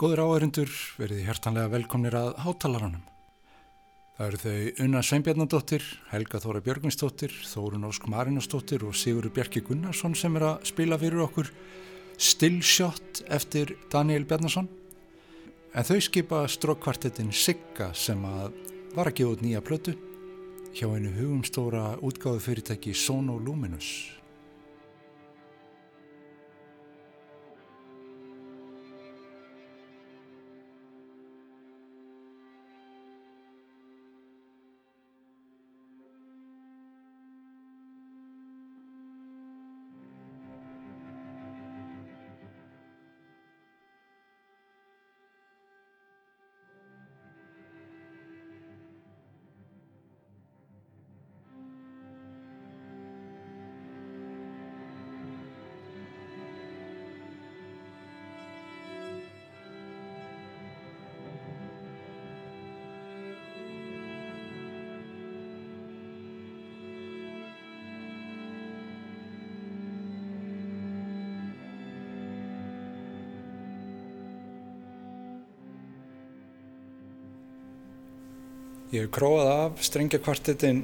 Góður áhörundur verið hjertanlega velkomnir að hátalaranum. Það eru þau Unna Sveinbjarnadóttir, Helga Þóra Björgvinsdóttir, Þórun Ósk Marinastóttir og Sigurður Bjarki Gunnarsson sem er að spila fyrir okkur Stillshot eftir Daniel Bjarnason. En þau skipa strókkvartettin Sigga sem að var að gefa út nýja plötu hjá einu hugumstóra útgáðu fyrirtæki Sono Luminous. Ég hef króað af strengjakvartettin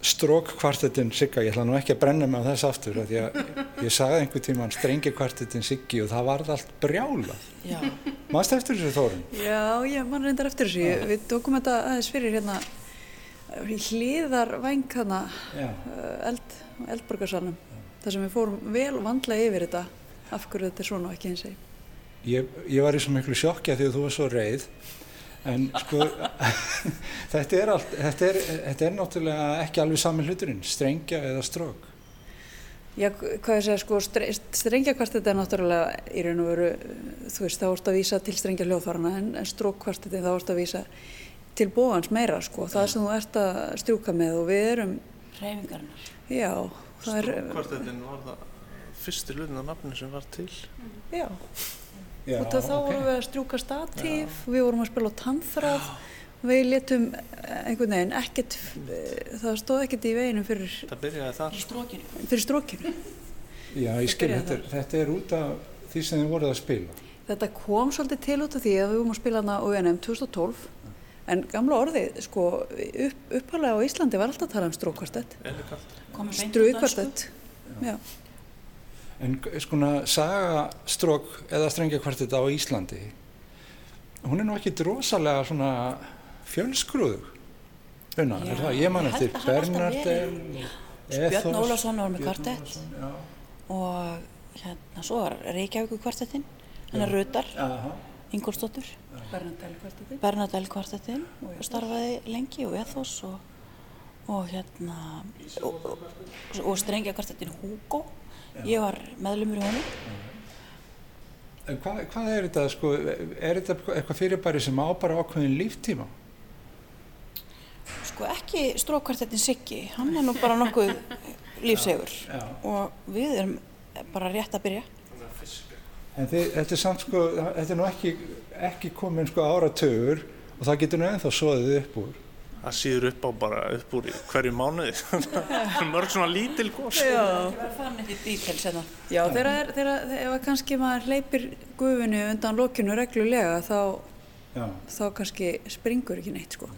strókkvartettin Sigga, ég ætla nú ekki að brenna mig á þess aftur því að ég sagði einhver tíma strengjakvartettin Siggi og það varð allt brjálað. Mást eftir þessu þórun? Já, ég mann reyndar eftir þessu. Já. Við tókum þetta aðeins fyrir hérna hlýðar væng hana eld, eldborgarsalunum þar sem við fórum vel vandlega yfir þetta af hverju þetta er svona ekki eins og ég. Ég var í svo miklu sjokkja því að þú var svo reið en sko þetta, er allt, þetta, er, þetta er náttúrulega ekki alveg sami hluturinn, strengja eða strók Já, hvað ég segja, sko strengjakvartet er náttúrulega í raun og veru, þú veist, þá vorst að vísa til strengja hljóðfarana en, en strókkvartetin þá vorst að vísa til bóans meira, sko, það sem þú ert að strjúka með og við erum Ræfingarnar Já, það er Strókkvartetin var það fyrsti lutin af nafni sem var til. Já Já, og þá okay. vorum við að strjúka statíf, Já. við vorum að spila á tannþráð, við letum einhvern veginn ekkert, það stóð ekkert í veginu fyrir, fyrir strókinu. Já, ég skil, þetta er, þetta er út af því sem þið voruð að spila. Þetta kom svolítið til út af því að við vorum að spila hana á UNM 2012, en gamla orðið, sko, upp, uppalega á Íslandi var alltaf að tala um strókkvartett. Strúkvartett, já. En skona sagastrók eða strengjakvartett á Íslandi, hún er nú ekki drosalega svona fjölsgrúðug. Unna, er það? Ég man eftir Bernardel, Björn Ólafsson var með kvartett og hérna svo var Reykjavík kvartettinn, hann er Rutar, Ingolstóttur, Bernardel kvartettinn og starfaði lengi og Ethos og, og hérna og, og, og strengjakvartettinn Hugo ég var meðlumur í honum Hvað, hvað er þetta sko, er þetta eitthvað fyrirbæri sem á bara ákveðin líftíma? Sko ekki strókvartettin Siggi, hann er nú bara nokkuð lífsegur já, já. og við erum bara rétt að byrja En þið, þetta er samt sko, þetta er nú ekki, ekki komin sko áratögur og það getur nú ennþá soðið upp úr það síður upp á bara upp úr hverju mánuði. Mörg svona lítil gos. Já, Já þegar, ef kannski maður hleypir gufinu undan lokinu reglulega þá, þá kannski springur ekki neitt sko.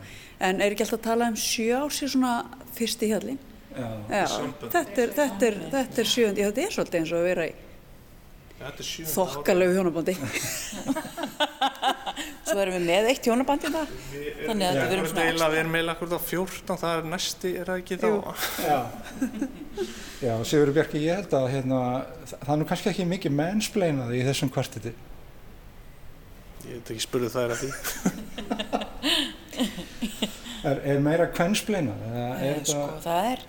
en er ekki alltaf að tala um sjö ási svona fyrst í hjallin þetta er, þetta er, þetta er sjöndi þetta er svolítið eins og að vera í þokkalegu hjónabandi svo erum við með eitt hjónabandi það þannig að við erum svona við erum meila akkur þá 14 það er næsti, er það ekki þá? Já, já Sigur Björki ég held að hérna, það er nú kannski ekki mikið mennspleinað í þessum kvartiti ég veit ekki spurðu það er að því. Er, er meira kvennspleinað sko, það er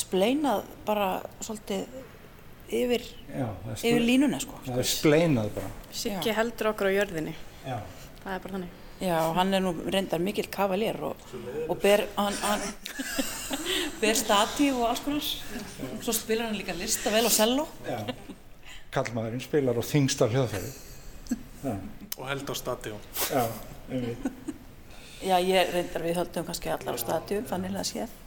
spleinað bara svolítið yfir, Já, yfir línuna sko. það er spleinað bara. Siggi heldur okkur á jörðinni. Já. Það er bara þannig. Já, hann er nú reyndar mikil kavalér og, og ber, hann, hann ber statív og alls konar. Og svo spilar hann líka lista vel og cello Kallmaðurinn spilar á þingsta hljóðfæri og held á statív Já, Já, ég reyndar við höldum kannski allar á statív þannig að séð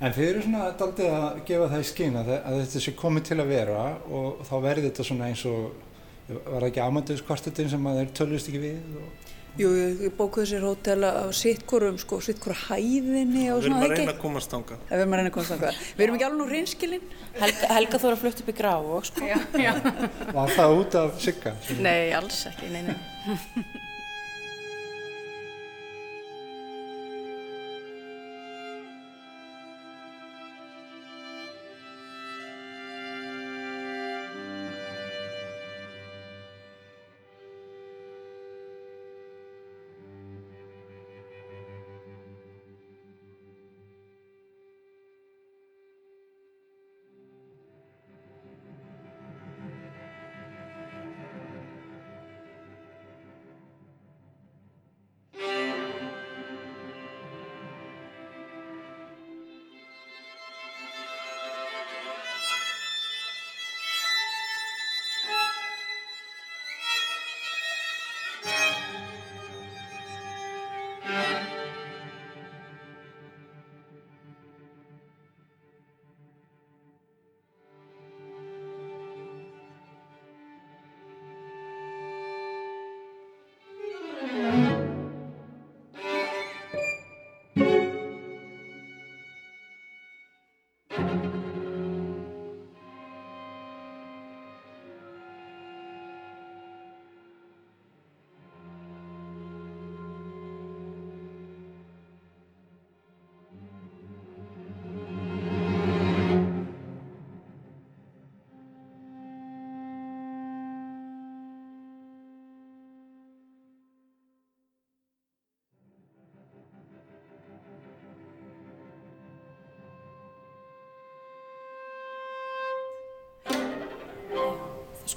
En þið eru svona daldið að gefa það í skinn að, að þetta sé komið til að vera og þá verður þetta svona eins og Var það ekki Amadeus kvartetin sem að þeir tölvist ekki við? Og... Jú, ég bókuði sér hótel á sittkorum, sko, sittkoru hæðinni og svona, ekki? Við erum að reyna að komast ánga. Við erum að reyna að komast ánga. Við erum ekki alveg nú reynskilinn. Helga, Helga þóra flutt upp í graf og, sko. Já, já. Var það út af sigga? Nei, alls ekki, nei, nei.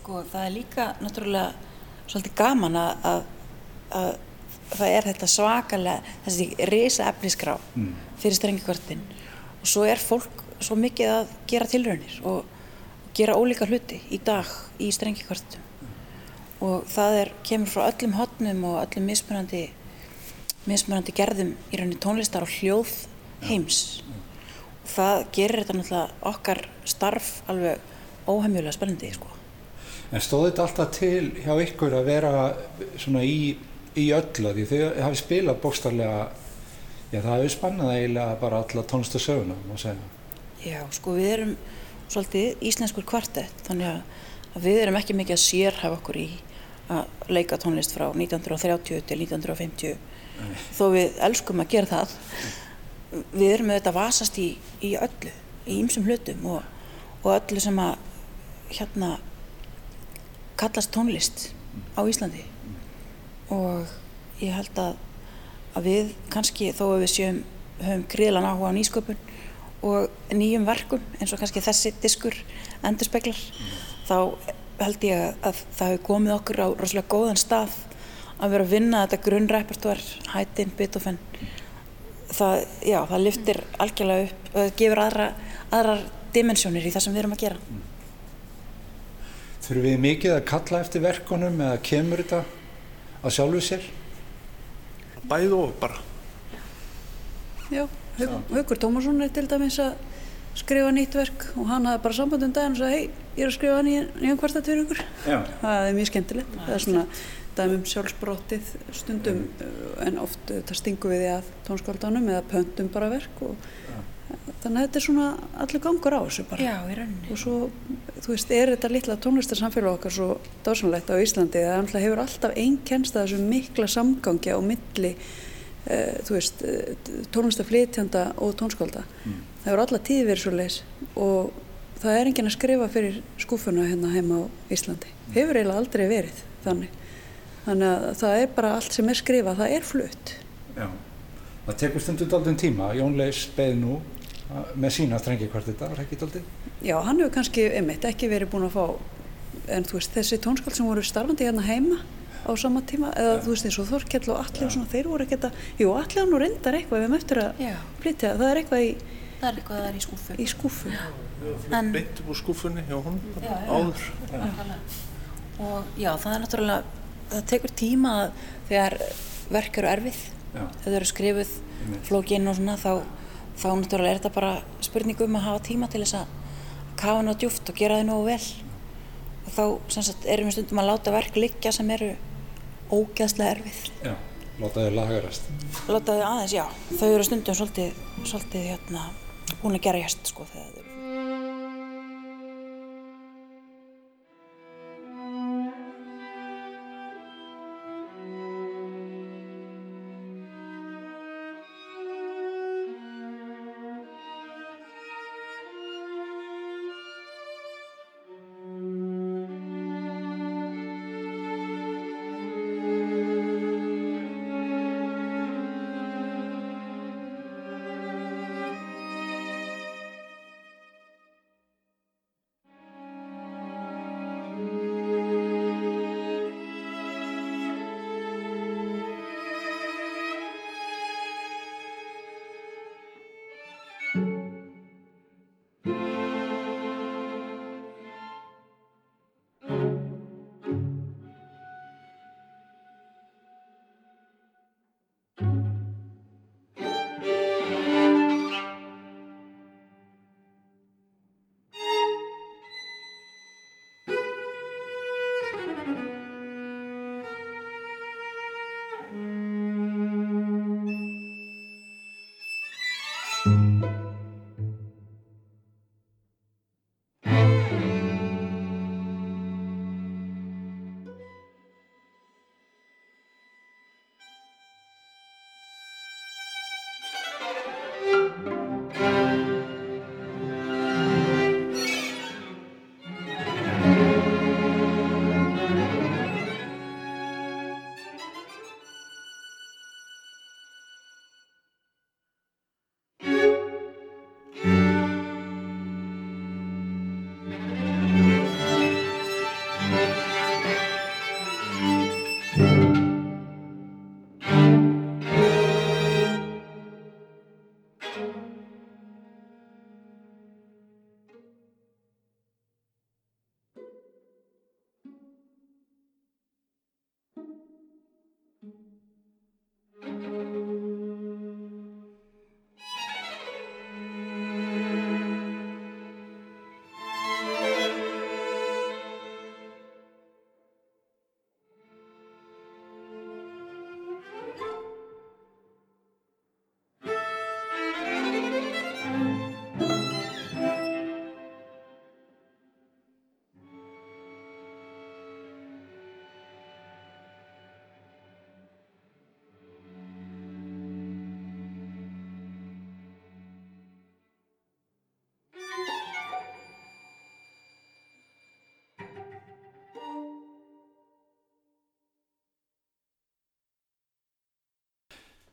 Sko það er líka náttúrulega svolítið gaman að, að, að það er þetta svakalega, þessi risa efnisgrá mm. fyrir strengikvörtin og svo er fólk svo mikið að gera tilraunir og, og gera ólíka hluti í dag í strengikvörtum mm. og það er, kemur frá öllum hotnum og öllum mismunandi, mismunandi gerðum í rauninni tónlistar og hljóð heims mm. og það gerir þetta náttúrulega okkar starf alveg óheimjulega spennandi sko. En stóði þetta alltaf til hjá ykkur að vera svona í, í öllu því þau hafi spilað bókstarlega, já það hafi spannað eiginlega bara alla tónlistasöguna, má segja. Já, sko við erum svolítið íslenskur kvartett, þannig að við erum ekki mikið að sérhafa okkur í að leika tónlist frá 1930 til 1950, Nei. þó við elskum að gera það. Við erum með þetta vasast í, í öllu, í ýmsum hlutum og, og öllu sem að hérna kallast tónlist á Íslandi. Og ég held að, að við kannski þó að við séum höfum gríðlan áhuga á nýsköpun og nýjum verkum eins og kannski þessi diskur endur speklar þá held ég að, að það hefur komið okkur á rosalega góðan stað að vera að vinna þetta grunnrepertoar hættin, Beethoven. Það, já, það lyftir algjörlega upp og það gefur aðra, aðrar dimensjónir í það sem við erum að gera Þurfum við mikið að kalla eftir verkonum eða kemur þetta að sjálfu sér? Bæð og bara. Já, Haugur Tómasson er til dæmis að skrifa nýtt verk og hann hafði bara samband um daginn og sagði hei, ég er að skrifa nýjan kvartat fyrir ykkur. Já. Það er mjög skemmtilegt. Það er svona dæmum sjálfsbrótið stundum en oft það stingu við því að tónskáldanum eða pöntum bara verk og þannig að þetta er svona allir gangur á þessu bara. Já, og svo, þú veist, er þetta litla tónlistarsamfélag okkar svo dásanlegt á Íslandi það hefur alltaf einn kennst að þessu mikla samgangi á milli uh, þú veist, uh, tónlistarflitjanda og tónskólda mm. það hefur alla tíð verið svo leis og það er enginn að skrifa fyrir skúfuna hérna heima á Íslandi. Mm. hefur eiginlega aldrei verið þannig. Þannig að það er bara allt sem er skrifað, það er flutt. Já, það tekur stundum aldrei tíma. Jón Leis beð nú með sína strengi hvort þetta var ekki doldið? Já, hann hefur kannski einmitt ekki verið búin að fá en þú veist, þessi tónskald sem voru starfandi hérna heima á sama tíma eða ja. þú veist eins og Þorkjell og Alli og svona, þeir voru ekkert að jú, Alli hann og reyndar eitthvað við höfum eftir að flytja, það er eitthvað í það er eitthvað það er í skúfu í skúfu upp úr skúfunni hjá hún já, áður. Já. og já, það er náttúrulega það tekur tíma þegar verk eru erfið þegar þau eru skrifuð flókinn og svona þá þá náttúrulega er þetta bara spurning um að hafa tíma til þess að kafa ná djúft og gera þið nógu vel. Og þá sagt, erum við stundum að láta verk liggja sem eru ógeðslega erfið. Já, láta þau lagarast. Láta þau aðeins, já, þau eru stundum svolítið, svolítið hérna, búin að gera hérst sko þegar þau eru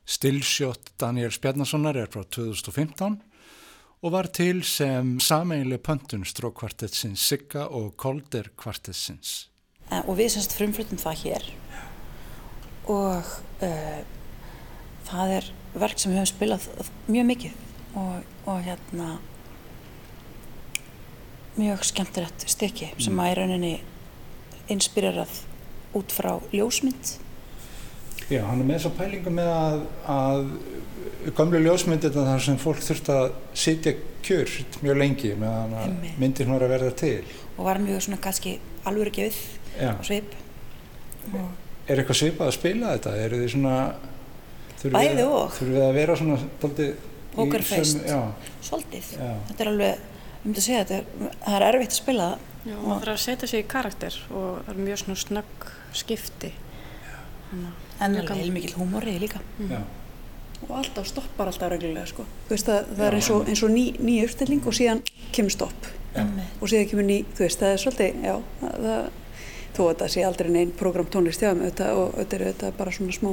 Stillshot Daniels Bjarnasonar er frá 2015 og var til sem sameinlega pöntun strókkvartetsins Sigga og Kolder kvartetsins. Eh, og við semst frumflutum það hér og uh, það er verk sem við höfum spilað mjög mikið og, og hérna mjög skemmtilegt stykki mm. sem að í rauninni inspirerað út frá ljósmynd Já, hann er með þessa pælingu með að, að gamlu ljósmyndir þar sem fólk þurft að sitja kjör mjög lengi meðan að myndir hún er að verða til. Og var mjög svona kannski alvöru gefið svip. Og er eitthvað svipað að spila þetta? Er þið svona... Bæði og. Þurfum við að vera svona doldið... Pokerfeist. Svolítið. Já. Þetta er alveg, ég myndi að segja þetta, það er erfitt að spila það. Já, og það er að setja sig í karakter og það er mjög svona snögg skipti. Þannig en heilmikið húmórið líka mm. og alltaf stoppar alltaf reglulega sko. veist, það, það er eins og, eins og ný, ný uppstilling og síðan kemur stopp ja. og síðan kemur ný, þú veist, það er svolítið já, það, þó að það sé aldrei neinn program tónlist hjá mig og þetta er bara svona smá,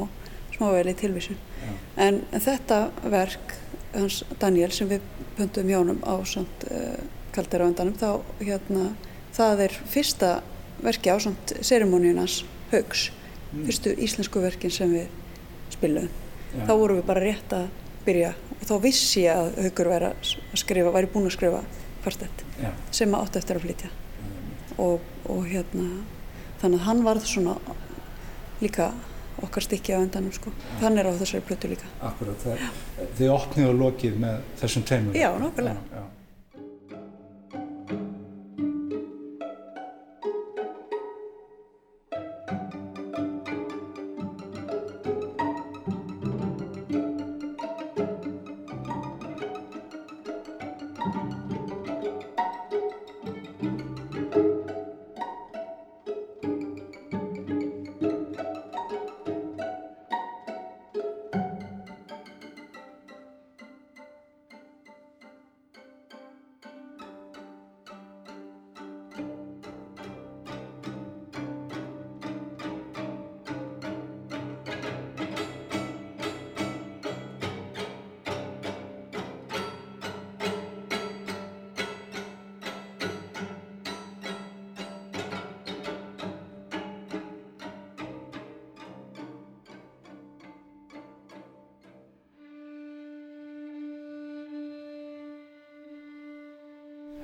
smáveili tilvísun ja. en þetta verk hans Daniel sem við pöntum hjá hann á samt uh, endanum þá hérna, það er fyrsta verki á samt serimóniunas högs mm. Fyrstu íslensku verkin sem við spilum. Ja. Þá vorum við bara rétt að byrja og þá vissi ég að Haugur væri að skrifa, væri búin að skrifa kvartett sem átti eftir að flytja og, og hérna þannig að hann varð svona líka okkar stykki á endanum sko. Ja. Þannig er á þessari plötu líka. Akkurat, þið opnið og lokið með þessum teimur. Já, nokkulega.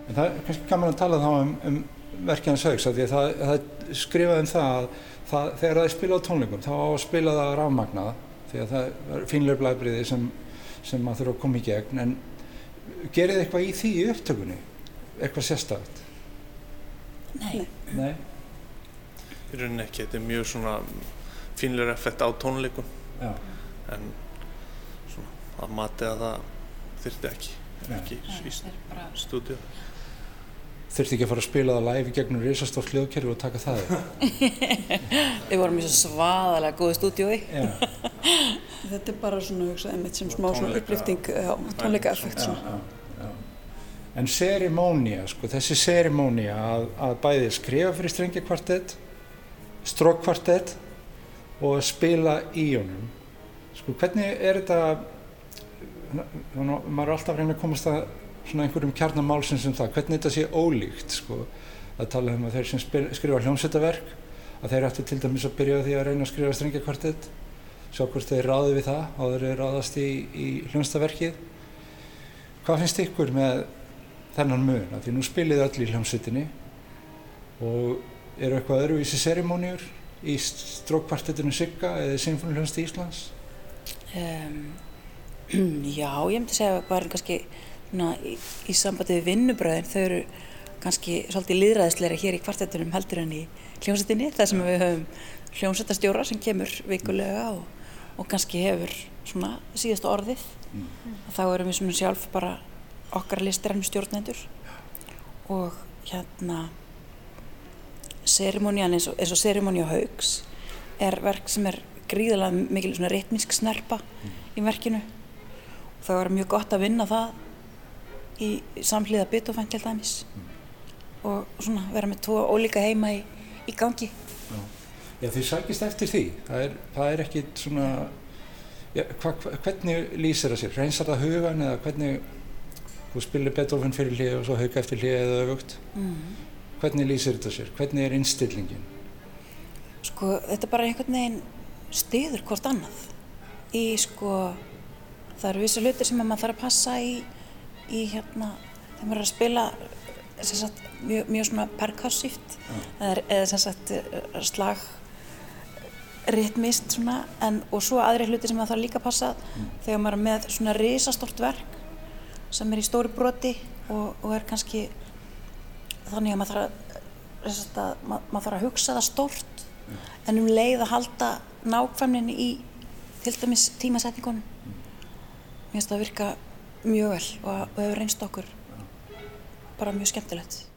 En það er kannski gaman að tala þá um, um verkefni Sögs að því að það, það skrifaði um það að það, þegar það er spilað á tónleikum þá á að spila það rafmagnað því að það er finlega blæbriði sem, sem maður þurfa að koma í gegn en gerir þið eitthvað í því í upptökunni? Eitthvað sérstakt? Nei. Nei? Í rauninni ekki, þetta er mjög svona finlega effekt á tónleikum Já. en svona að mati að það þurfti ekki, ekki í stúdíu. Þurfti ekki að fara að spila það live í gegnum risastórt hljóðkerfi og taka það. Við vorum í svo svaðalega góðu stúdiói Þetta er bara svona hugsað einmitt sem smá svona upplýfting tónleika effekt svona. En serimónia, sko, þessi serimónia að, að bæði skrifa fyrir strengjakvartett, strókkvartett og að spila í honum, sko, hvernig er þetta, maður er alltaf reyna að komast að svona einhverjum kjarnamálsins um það, hvernig þetta sé ólíkt, sko, að tala um að þeir sem skrifa hljómsveitaverk, að þeir ættu til dæmis að byrja því að reyna að skrifa strengjakvartett, sjá hvort þeir ráði við það, áður þeir ráðast í, í hljómsveitaverkið. Hvað finnst ykkur með þennan mun, því nú spilið öll í hljómsveitinni og eru eitthvað öðruvísi serimóniur í strókkvartettinu Sigga eða Sinfonihljómsveit Íslands? Um, já, ég myndi segja bara kannski na, í, í sambandi við vinnubröðin, þau eru kannski svolítið liðræðisleira hér í kvartettunum heldur en í hljómsveitinni, þar sem við höfum hljómsveitastjóra sem kemur vikulega og, og kannski hefur svona síðasta orðið mm. þá erum við svona sjálf bara okkar listirannum stjórnendur og hérna serimónian eins og, og serimóni á haugs er verk sem er gríðilega mikil svona ritmísk snerpa mm. í verkinu og það var mjög gott að vinna það í samhliða Beethoven til dæmis. Mm. og svona vera með tvo ólíka heima í, í gangi. Já, Já því sækist eftir því. Það er, það er ekki svona ja, hva, hva, hvernig lýsir það sér? Reynsar það hugan eða hvernig þú spilir Beethoven fyrir hlið og svo hauga eftir hlið eða öfugt? Mm. hvernig lýsir þetta sér, hvernig er innstillingin? Sko þetta er bara einhvern veginn stiður hvort annað. Í sko það eru vissi hlutir sem maður þarf að passa í, í hérna þegar maður er að spila sagt, mjög, mjög svona perkussíft ja. eða sagt, slag ritmist svona en, og svo aðri hluti sem maður þarf líka að passa mm. þegar maður er með svona risastort verk sem er í stóri broti og, og er kannski þannig að maður þarf að, mað, maður þarf að hugsa það stórt mm. en um leið að halda nákvæmnin í til dæmis tímasetningunum mm. mér finnst það að virka mjög vel og, og hefur reynst okkur bara mjög skemmtilegt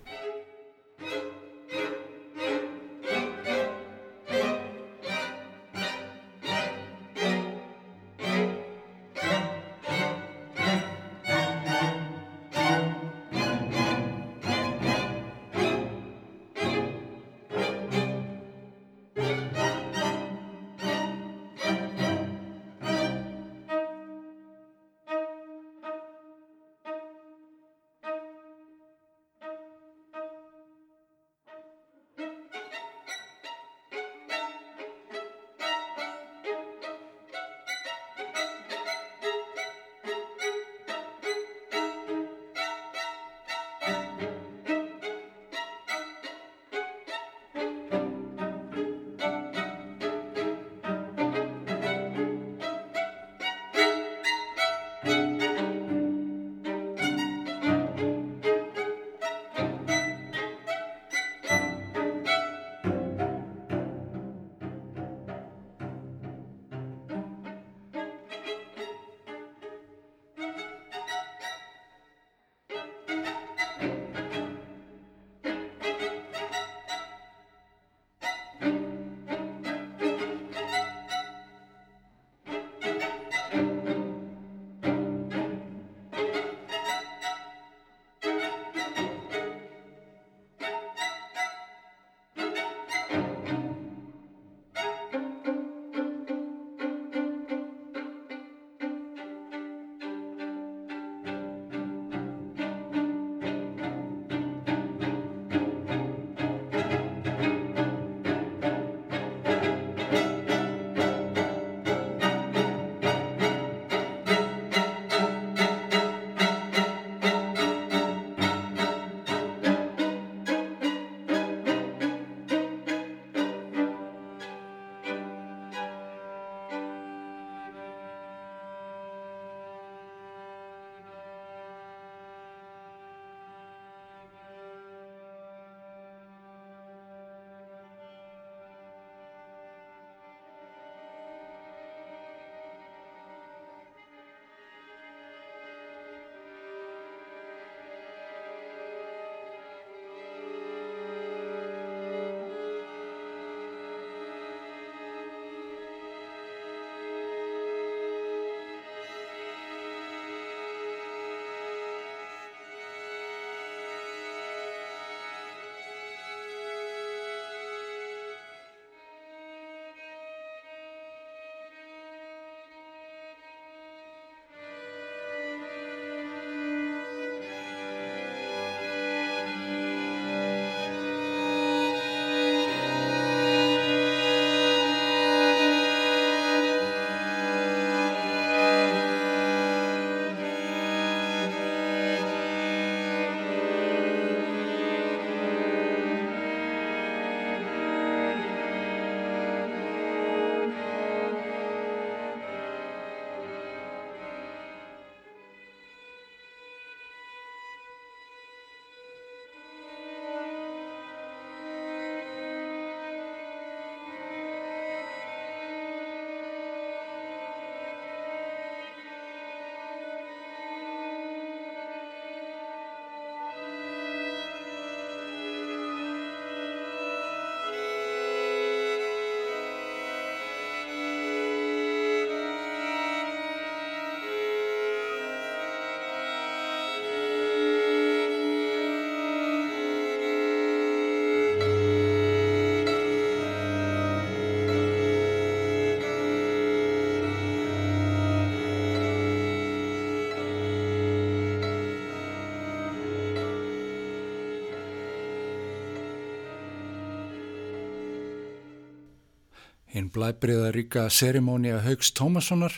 hinn blæbriða ríka serimónia Haugs Tómassonar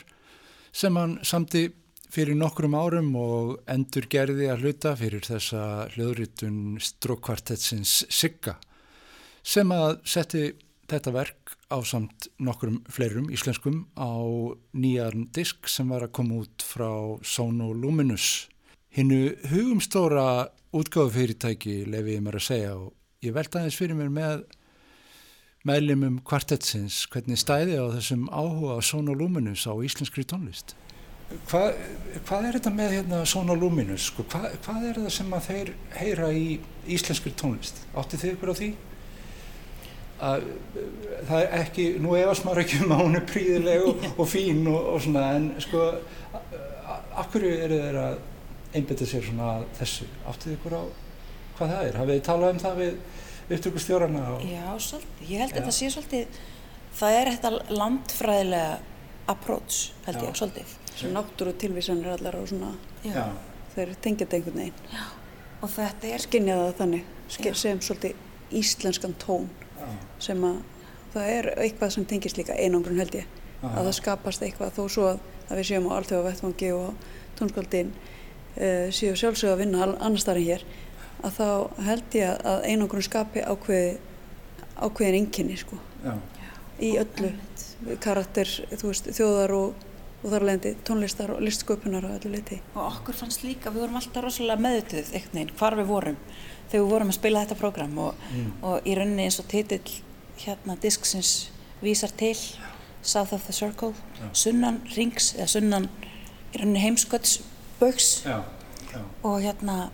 sem hann samti fyrir nokkrum árum og endur gerði að hluta fyrir þessa hljóðritun strókvartetsins Sigga sem að setti þetta verk á samt nokkrum fleirum íslenskum á nýjan disk sem var að koma út frá Sono Luminous. Hinnu hugumstóra útgáðufyrirtæki lefi ég mér að segja og ég velta aðeins fyrir mér með meðlimum kvartetsins hvernig stæði á þessum áhuga Luminous á íslenskri tónlist. Hvað, hvað er þetta með hérna Sono Luminous? Sko? Hvað, hvað er það sem að þeir heyra í íslenskri tónlist? Átti þið ykkur á því? að það er ekki, nú efast maður ekki um að hún er príðileg og, og fín og, og svona en sko akkur eru þeir að einbita sér svona þessu, áttið ykkur á hvað það er, hafið þið talað um það við upptökustjórarna? Já, svolítið, ég held að þetta sé svolítið það er þetta landfræðilega approach, held Já. ég, svolítið Svona náttúru tilvísanir allar og svona Já. þeir tengjast einhvern veginn Já. og þetta er skinjaða þannig, sem svolítið íslenskan tón sem að það er eitthvað sem tengist líka einangrun held ég Aha. að það skapast eitthvað þó svo að, að við séum á alltaf vettfangi og tónskaldin uh, séu sjálfsög að vinna annar starfinn hér að þá held ég að einangrun skapi ákveði ákveðin enginni sko. Já. í öllu. Karakter veist, þjóðar og, og þar leðandi tónlistar og listsköpunar og öllu leiti og okkur fannst líka, við vorum alltaf rosalega meðutuð eitthvað neinn hvar við vorum þegar við vorum að spila þetta prógram og, mm. og í rauninni eins og titill hérna disksins vísar til South of the Circle já. sunnan rings eða sunnan í rauninni heimsköldsböks og hérna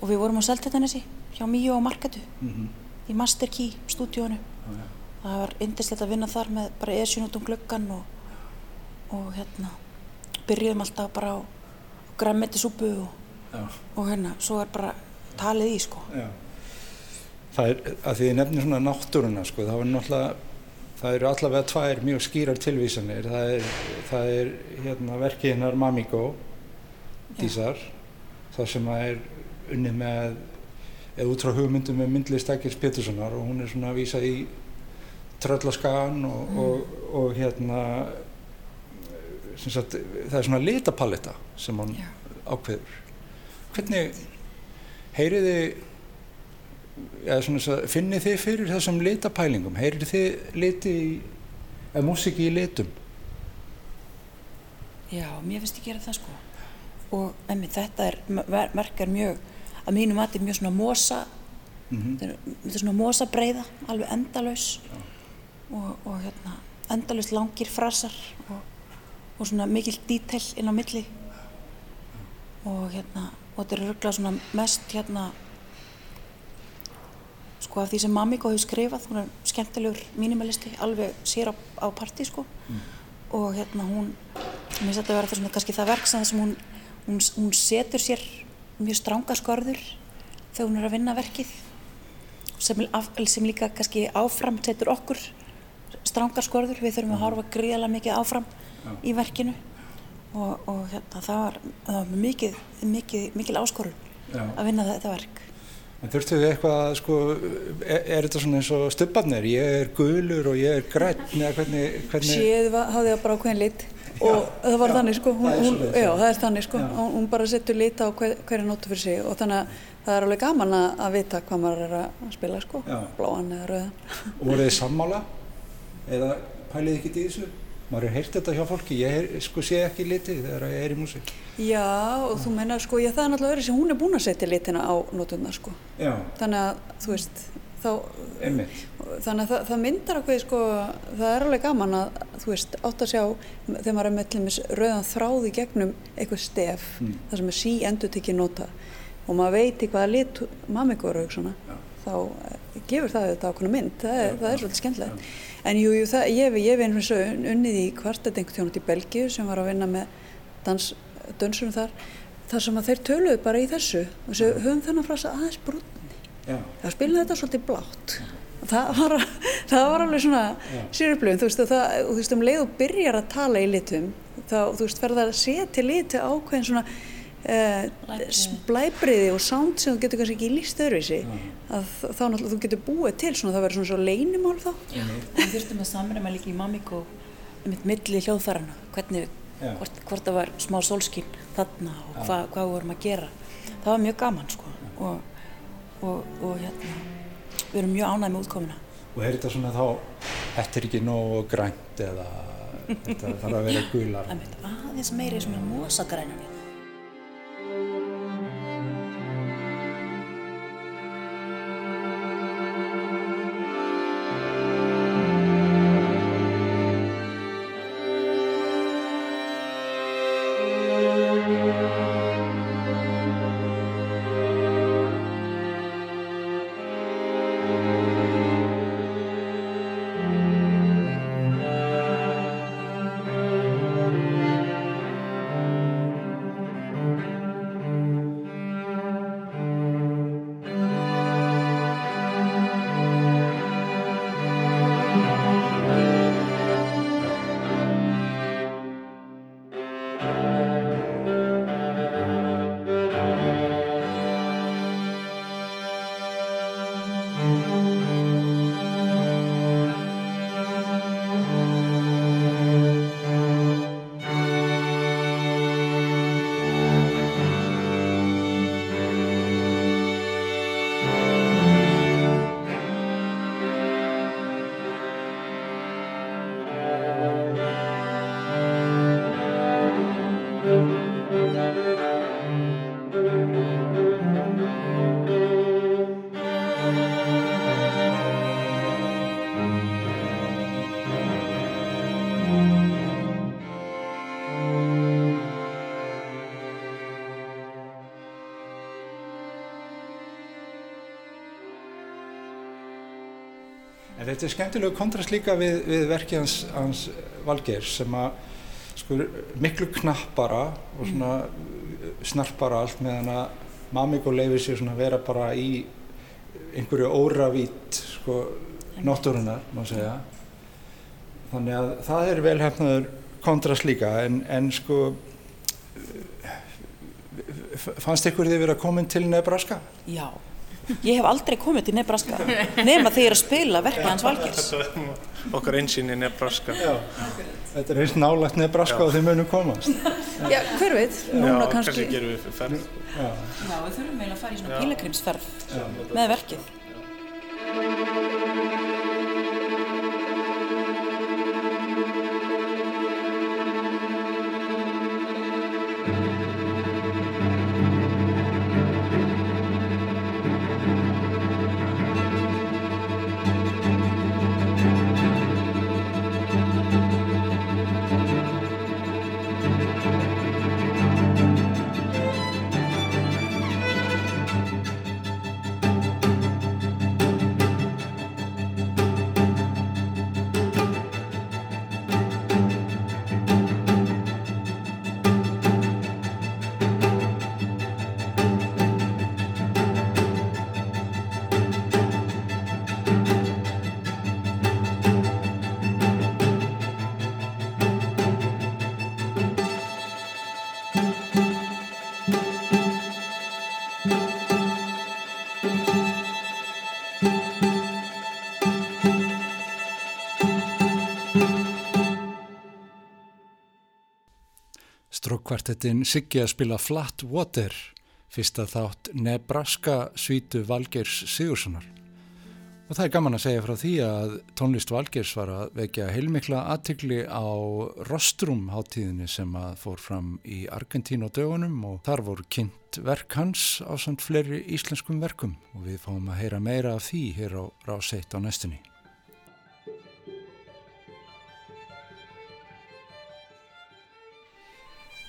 og við vorum á Seltetanesi hjá Míu og Marketu mm -hmm. í Master Key stúdíónu það var indislegt að vinna þar með bara esjun út um glöggan og, og hérna byrjuðum alltaf bara á græmmetisúpu og, og hérna svo er bara talið í sko. Já. Það er að því þið nefnir svona náttúruna sko, það var náttúrulega, það eru allavega tvær mjög skýrar tilvísanir, það er, það er hérna verkið hennar Mamigó, Dísar, það sem að er unnið með, eða út frá hugmyndum með myndlist Ægils Péturssonar og hún er svona að vísa í tröllaskagan og, mm. og, og hérna, sagt, það er svona litapalletta sem hún Já. ákveður. Hvernig, heyriði ja, finnið þið fyrir þessum litapælingum heyrið þið liti eða músiki í litum Já, mér finnst ég gera það sko og emmi, þetta er, merkar mjög að mínu mati mjög svona mosa mm -hmm. þetta er svona mosa breyða alveg endalaus og, og hérna endalaus langir frasar og, og svona mikil dítel inn á milli og hérna og þetta er örgulega svona mest hérna sko af því sem Mamiko hefur skrifað hún er skemmtilegur mínimalisti alveg sér á, á parti sko mm. og hérna hún mér finnst þetta að vera það svona kannski það verk sem hún, hún, hún setur sér mjög stránga skorður þegar hún er að vinna verkið sem, sem líka kannski áfram setur okkur strángar skorður við þurfum að horfa gríðarlega mikið áfram ja. í verkinu og, og hérna, það var, það var mikið, mikið, mikil áskorun Já. að vinna þetta verk. En þurftu þið eitthvað, sko, er, er þetta svona eins og stubbarnir, ég er gulur og ég er græn, eða hvernig, hvernig... Séð hafði það bara ákveðin lit og já, það var já, þannig, sko, hún, hún, já, það er þannig, sko, hún, hún bara setur lit á hver, hverja nótu fyrir sig og þannig að það er alveg gaman að, að vita hvað maður er að spila, sko, bláan eða rauðan. Og voruð þið sammála eða pælið ekki í þessu? maður er heilt þetta hjá fólki, ég er, sko, sé ekki litið þegar ég er í músík. Já, og þú menna, sko, ég það er náttúrulega verið sem hún er búin að setja litina á nótuna, sko. Já. Þannig að, þú veist, þá... Þannig að það, það myndar okkur, sko, það er alveg gaman að, þú veist, átt að sjá, þegar maður er dæmis rauðan þráði gegnum eitthvað stef, mm. það sem er sí endur tekið nota, og maður veit í hvaða lit mammigur og svona, þá eh, gefur það þetta ákveðna mynd, það er, það er svolítið skemmtilegt. En jú, jú það, ég hef einhvern veginn unnið í kvartet einhvern tjónut í Belgíu sem var að vinna með dans, dönsunum þar, þar sem að þeir töluðu bara í þessu og þessu höfum þennan frasa aðeins brunni. Það spilaði þetta svolítið blátt. Það var, það var alveg svona sérupplöfum, þú veist, það, þú veist, um leið og byrjar að tala í litum, þá, þú veist, ferða að setja liti ákveðin svona eh, blæbriði og sound sem þú getur kannski ekki líst öðruvísi að þá náttúrulega þú getur búið til svona það verður svona svo leinimál þá. Við þurftum að samræma líka í Mamik og mitt milli hljóðfærana hvernig, hvort, hvort það var smá sólskinn þarna og hva, hvað við vorum að gera. Það var mjög gaman sko og, og, og hérna við erum mjög ánægð með útkomina Og er þetta svona þá, þetta er ekki nógu grænt eða þetta þarf að vera gular? Aðeins meiri svona mosagrænan þetta er skemmtilegu kontrast líka við, við verkið hans, hans Valgeir sem að sko miklu knappara og svona snarpara allt meðan að Mamiko leifir sér svona að vera bara í einhverju óravít sko náttúrunar má segja. Þannig að það er velhæfnaður kontrast líka en, en sko fannst ykkur þið verið að koma til Nebraska? Já. Ég hef aldrei komið til Nebraska nema þegar ég er að spila verkið hans er okkar einsýn í Nebraska. Já, þetta er eins nálægt Nebraska og þið munum komast. Já, hver veit, núna Já, kannski. kannski gerum við. Já, við þurfum eiginlega að fara í svona pílagrimsferð með verkið. Strókkvartettin Siggi að spila Flat Water, fyrsta þátt Nebraska svítu Valgeirs Sigurssonar. Og það er gaman að segja frá því að tónlist Valgeirs var að vekja heilmikla aðtikli á Rostrum hátíðinni sem að fór fram í Argentínu á dögunum og þar voru kynnt verk hans á samt fleiri íslenskum verkum og við fáum að heyra meira af því hér á Ráseitt á næstunni.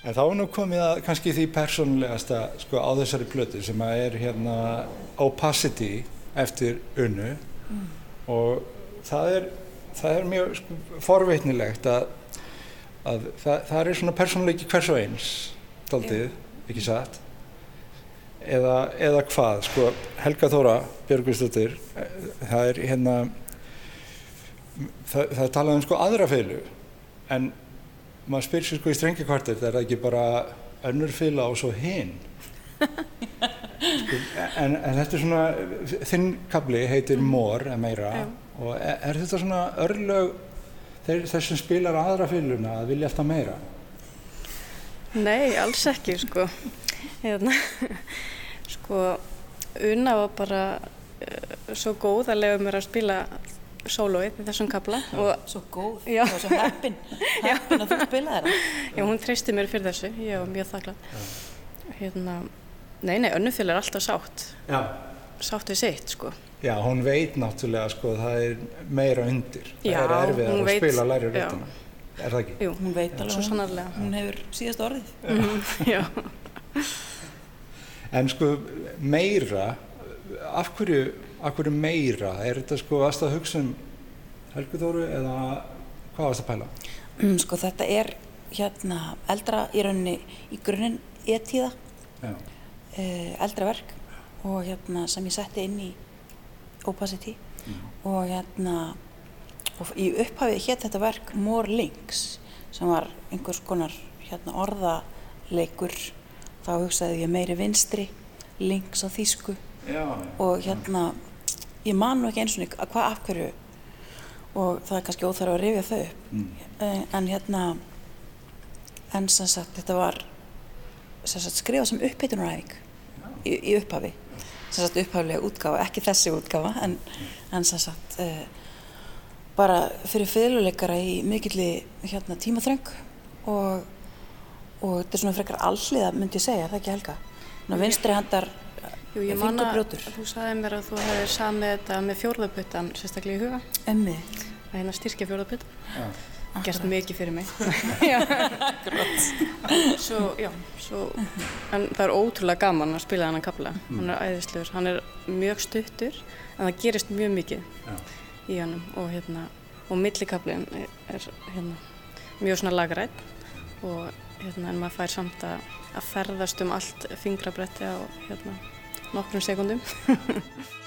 En þá er nú komið að kannski því persónulegasta sko, á þessari plötu sem að er hérna Opacity eftir unnu mm. og það er, það er mjög sko, forveitnilegt að, að það, það er svona persónuleiki hvers og eins, taldið, yeah. ekki satt, eða, eða hvað, sko, Helga Þóra Björgvinsdóttir, það er hérna, það, það talað um sko aðra feilu en maður spyr sér sko í strengjakvartir það er ekki bara önnur fila og svo hinn en, en þetta er svona þinn kabli heitir Mór eða meira Já. og er, er þetta svona örlög þess sem spilar aðra filuna að vilja alltaf meira? Nei, alls ekki sko. Hérna sko Una var bara uh, svo góð að lega mér að spila sólóið í þessum kabla Svo góð, já. og svo heppin. Heppin að þú spilaði það Já, hún treysti mér fyrir þessu, ég var mjög þakklátt hérna, Nei, nei, önnufél er alltaf sátt. Já. sátt við sitt, sko. Já, hún veit náttúrulega, sko, það er meira undir. Já, það er erfið að veit, spila læri röttina er það ekki? Jú, hún veit alveg, svo sannarlega. Hún hefur síðast orðið. Mm, Já. En sko, meira af hverju, af hverju meira? Er þetta sko aðstæða hugsun Helguþóru eða hvað varst að pæla? Mm, sko þetta er hérna eldra í rauninni í grunninn etíða eh, eldra verk og hérna sem ég setti inn í Opacity. Mm. og hérna og í upphafið hétt þetta verk More Links sem var einhvers konar hérna orðaleikur. Þá hugsaði ég meiri vinstri links á þýsku. Já, og hérna ég man nú ekki eins og niður hvað af hverju og það er kannski óþarf að rifja þau mm. Eh, en hérna en sem sagt þetta var sem sagt skrifað sem upphitunaræfing í, í upphafi sagt upphaflega útgafa, ekki þessi útgafa en, en sagt uh, bara fyrir fyrirleikara í mikilli hérna, tímaþröng og, og þetta er svona frekar alliða myndi ég segja, það er ekki helga vinstri handar Jú, ég manna að þú sagði mér að þú hefði samið þetta með fjórðabuttan sérstaklega í huga. Emmi. Það er hérna styrkja fjórðabuttan. Já. Gerst mikið fyrir mig. Svo, já, svo, en það er ótrúlega gaman að spila þennan kapla. Mm. Hann er æðislegur, hann er mjög stuttur, en það gerist mjög mikið já. í hann og hérna, og millikablin er hérna mjög svona lagrætt og hérna, en maður fær samt að, að ferðast um allt fingrabretti á hérna nokkrum sekundum.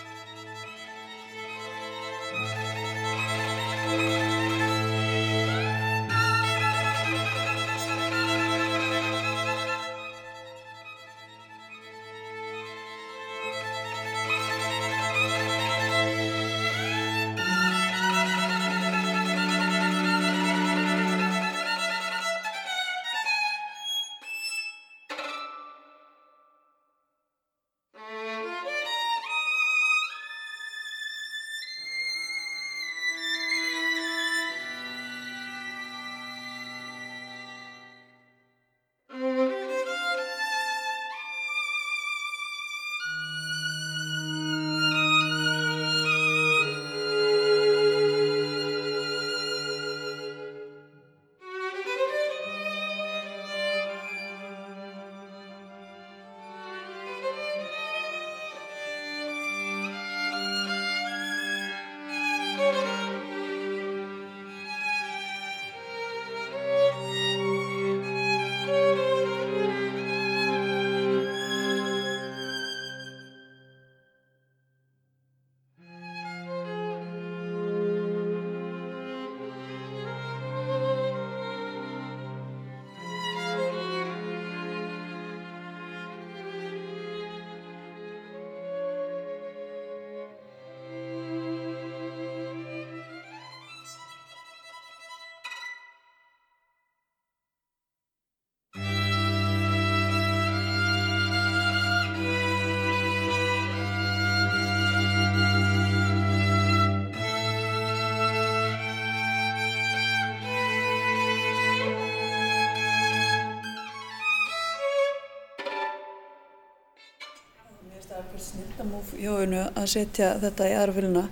hjóinu að setja þetta í aðra fylguna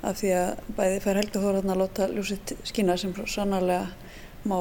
af því að bæði fær Helga Þóraðna að láta ljósitt skína sem sannarlega má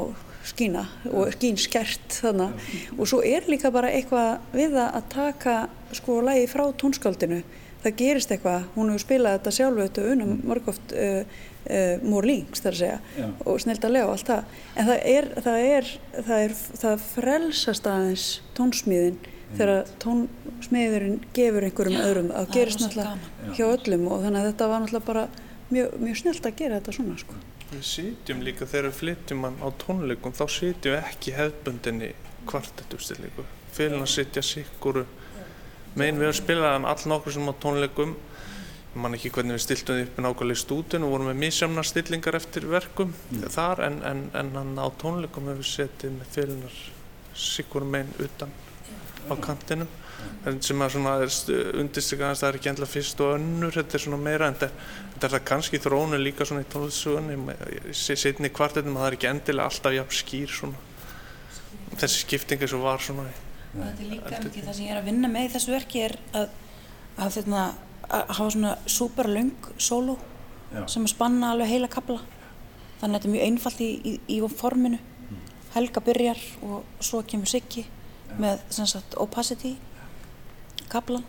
skína og skín skert þannig og svo er líka bara eitthvað við að taka sko lægi frá tónskáldinu. Það gerist eitthvað, hún hefur spilað þetta sjálfu þetta unum mörgóft uh, uh, mór língs þar að segja Já. og snildalega og allt það. En það er það, er, það, er, það frelsast aðeins tónsmíðin þegar tónsmiðurinn gefur einhverjum öðrum að gerist náttúrulega hjá öllum og þannig að þetta var náttúrulega bara mjög, mjög snilt að gera þetta svona sko. Við sitjum líka þegar við flytjum hann á tónleikum þá sitjum við ekki hefðbundinni kvartetuppstillingu fylgna sittja sikkuru megin við að spila hann all nokkur sem á tónleikum. Ég man ekki hvernig við stiltum upp nákvæmlega í stúdun og vorum með mísjamna stillingar eftir verkum mm. þar en, en, en hann á tónleikum hefur við settið með fylgnar sikkuru megin utan á kantinum sem að svona er undirstrykkast það er ekki endla fyrst og önnur þetta er svona meira en þetta er það kannski þrónu líka svona í tónleiksugunni setni kvartetum að það er ekki endilega alltaf jafn skýr svona. Þessi skiptingi sem var svona og þetta er líka mikið það sem ég er að vinna með í þessu verki er að, að, þérna, að hafa svona super lung solo Já. sem að spanna alveg heila kabla þannig að þetta er mjög einfalt í, í, í forminu. Mm. Helga byrjar og svo kemur Siggi með sagt, opacity kaplan.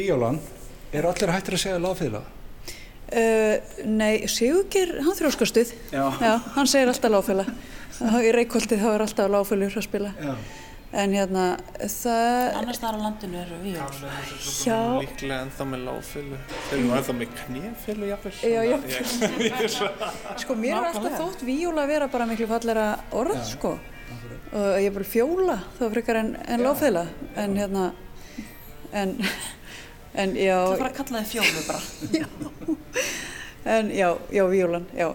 Víólan, er allir hættir að segja lágfíla? Uh, nei, Sigurger, hann þrjóskastuð. Já. Já, hann segir alltaf lágfíla. Í Reykjóltið þá er alltaf lágfílur að spila. Já. En hérna, það... Annars þar á landinu eru Víóla. Já. Líklega ennþá með lágfílu. Þeir eru ennþá með knefílu, jáfnveg. Já, jáfnveg. sko, mér er alltaf þótt Víóla að vera bara miklu fallera orð, sko. Og ég er bara fjóla, þá frekar en, en lágfíla. En hérna en, en já Það fara að kalla þið fjólu bara. Já, en já, já, víulan, já.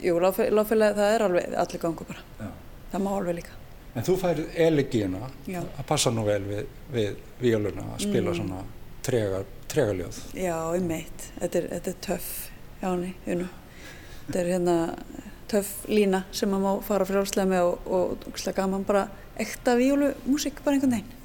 Jú, láfélag, það er alveg allir gangu bara. Já. það má alveg líka. En þú fær elegíuna að passa nú vel við, við víuluna að spila mm. svona trega, tregaljóð. Já, um meitt, þetta er, þetta er töff jáni, unnu þetta er hérna töff lína sem maður má fara frjálslega með og, og, og gaman. Bara ekta víulumúsík bara einhvern veginn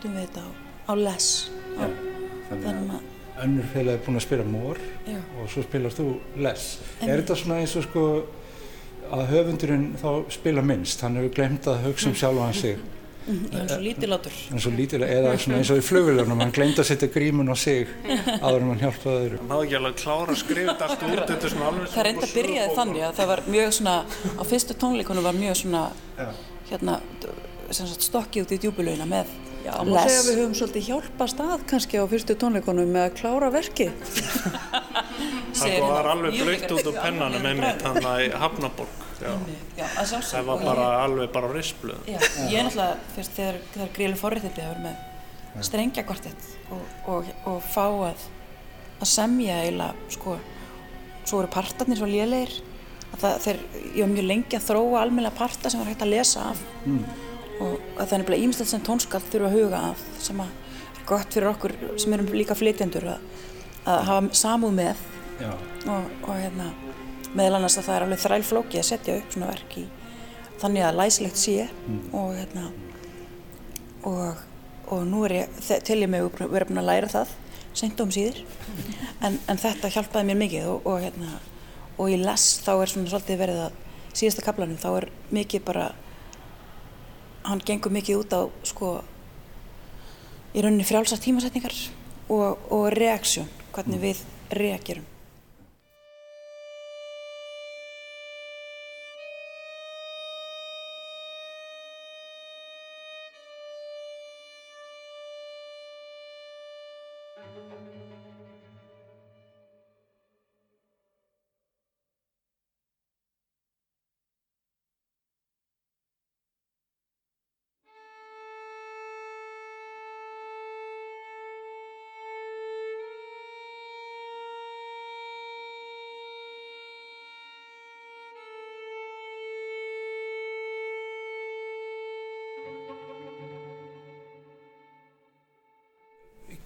endum við þetta á, á les á, þannig að önnur félag er búin að spila mór og svo spilar þú les en er þetta svona eins og sko að höfundurinn þá spila minnst? Hann hefur glemt að hugsa um sjálf hann sig. Eins og lítilátur eins og lítilátur eða eins og í flugulunum hann glemt að setja grímun á sig áður en hann hjálpaði öðru. Hann náðu ekki alveg klára að skrifa þetta allt út þetta er svona alveg það reynda að byrjaði þannig að það var mjög svona á fyrstu tónleikunum var mjög svona hérna stokkið út í djúbulauina með Já, má segja að við höfum svolítið hjálpast að kannski á fyrstu tónleikonum með að klára verkið. það var alveg blöytt út úr pennanum með mitt hann að Hafnaborg. Já. Já, það var bara ég, alveg bara rispluð. Já, ég er náttúrulega fyrst þegar, þegar gríli forréttindi að vera með strengja kvartett og, og, og fá að, að semja eiginlega, sko, svo voru partarnir svo lélegir að það, þeir, ég var mjög lengi að þróa almenna parta sem var hægt að lesa af. Mm og það er nefnilega ímestlega sem tónskall þurfa að huga að sem að er gott fyrir okkur sem erum líka flytjendur að, að hafa samúð með. Og, og hérna, meðal annars að það er alveg þrælflóki að setja upp svona verk í þannig að læslegt sé. Mm. og hérna og, og nú er ég til ég með að vera búin að læra það sent um síður en, en þetta hjálpaði mér mikið og, og hérna og ég les þá er svona svolítið verið að síðasta kaplanum þá er mikið bara hann gengur mikið út á sko í rauninni frjálsast tímasetningar og, og reaksjón, hvernig við reagerum.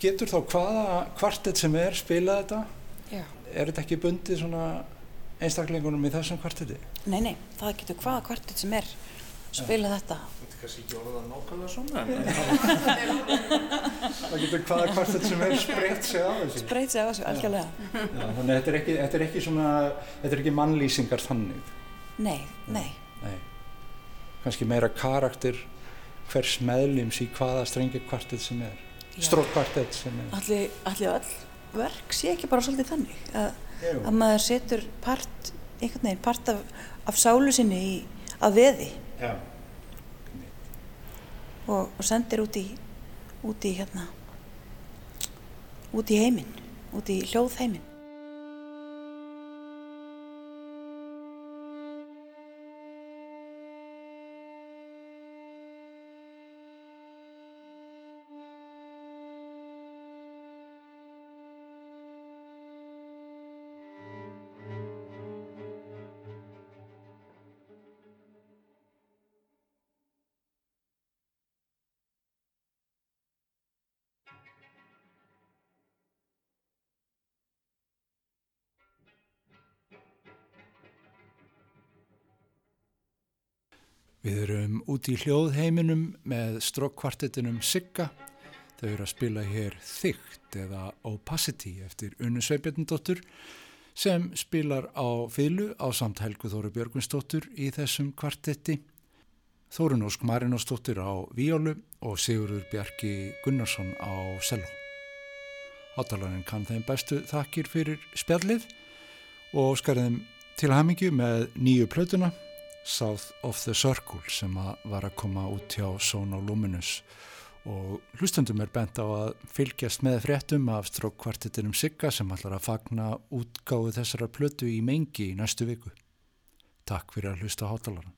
Getur þá hvaða kvartett sem er spilað þetta? Já. Er þetta ekki bundið svona einstaklingunum í þessum kvartetti? Nei, nei, það getur hvaða kvartett sem er spilað þetta. Þetta er kannski ekki orðað nákvæmlega svona. það getur hvaða kvartett sem er spreytt sig á þessu. Spreytt sig á þessu, algjörlega. Já, þannig að þetta er ekki, þetta er ekki svona, þetta er ekki mannlýsingar þannig. Nei, nei. Nei. Kannski meira karakter hvers meðlims í hvaða strengi kvartett sem er er Allir, all verk sé ekki bara svolítið þannig? Að, að maður setur part einhvern veginn, part af, af sálu sinni í, að veði. Og, og sendir út í út í hérna út í heiminn út í hljóðheiminn út í hljóðheiminum með strókkvartettinum Sigga. Þau eru að spila hér Þygt eða Opacity eftir Unnu Sveibjarnadóttur sem spilar á fylgu á samt Helgu Þóru Björgvinsdóttur í þessum kvartetti. Þórun Ósk Marinósdóttur á víólu og Sigurður Bjarki Gunnarsson á selvo. Átalarinn kann þeim bestu þakkir fyrir spjallið og skariðum til hamingju með nýju plötuna South of the Circle sem að var að koma út hjá Sono Luminous og hlustundum er bent á að fylgjast með fréttum af strókkvartettinum Sigga sem ætlar að fagna útgáðu þessara plötu í mengi í næstu viku. Takk fyrir að hlusta hátalaran.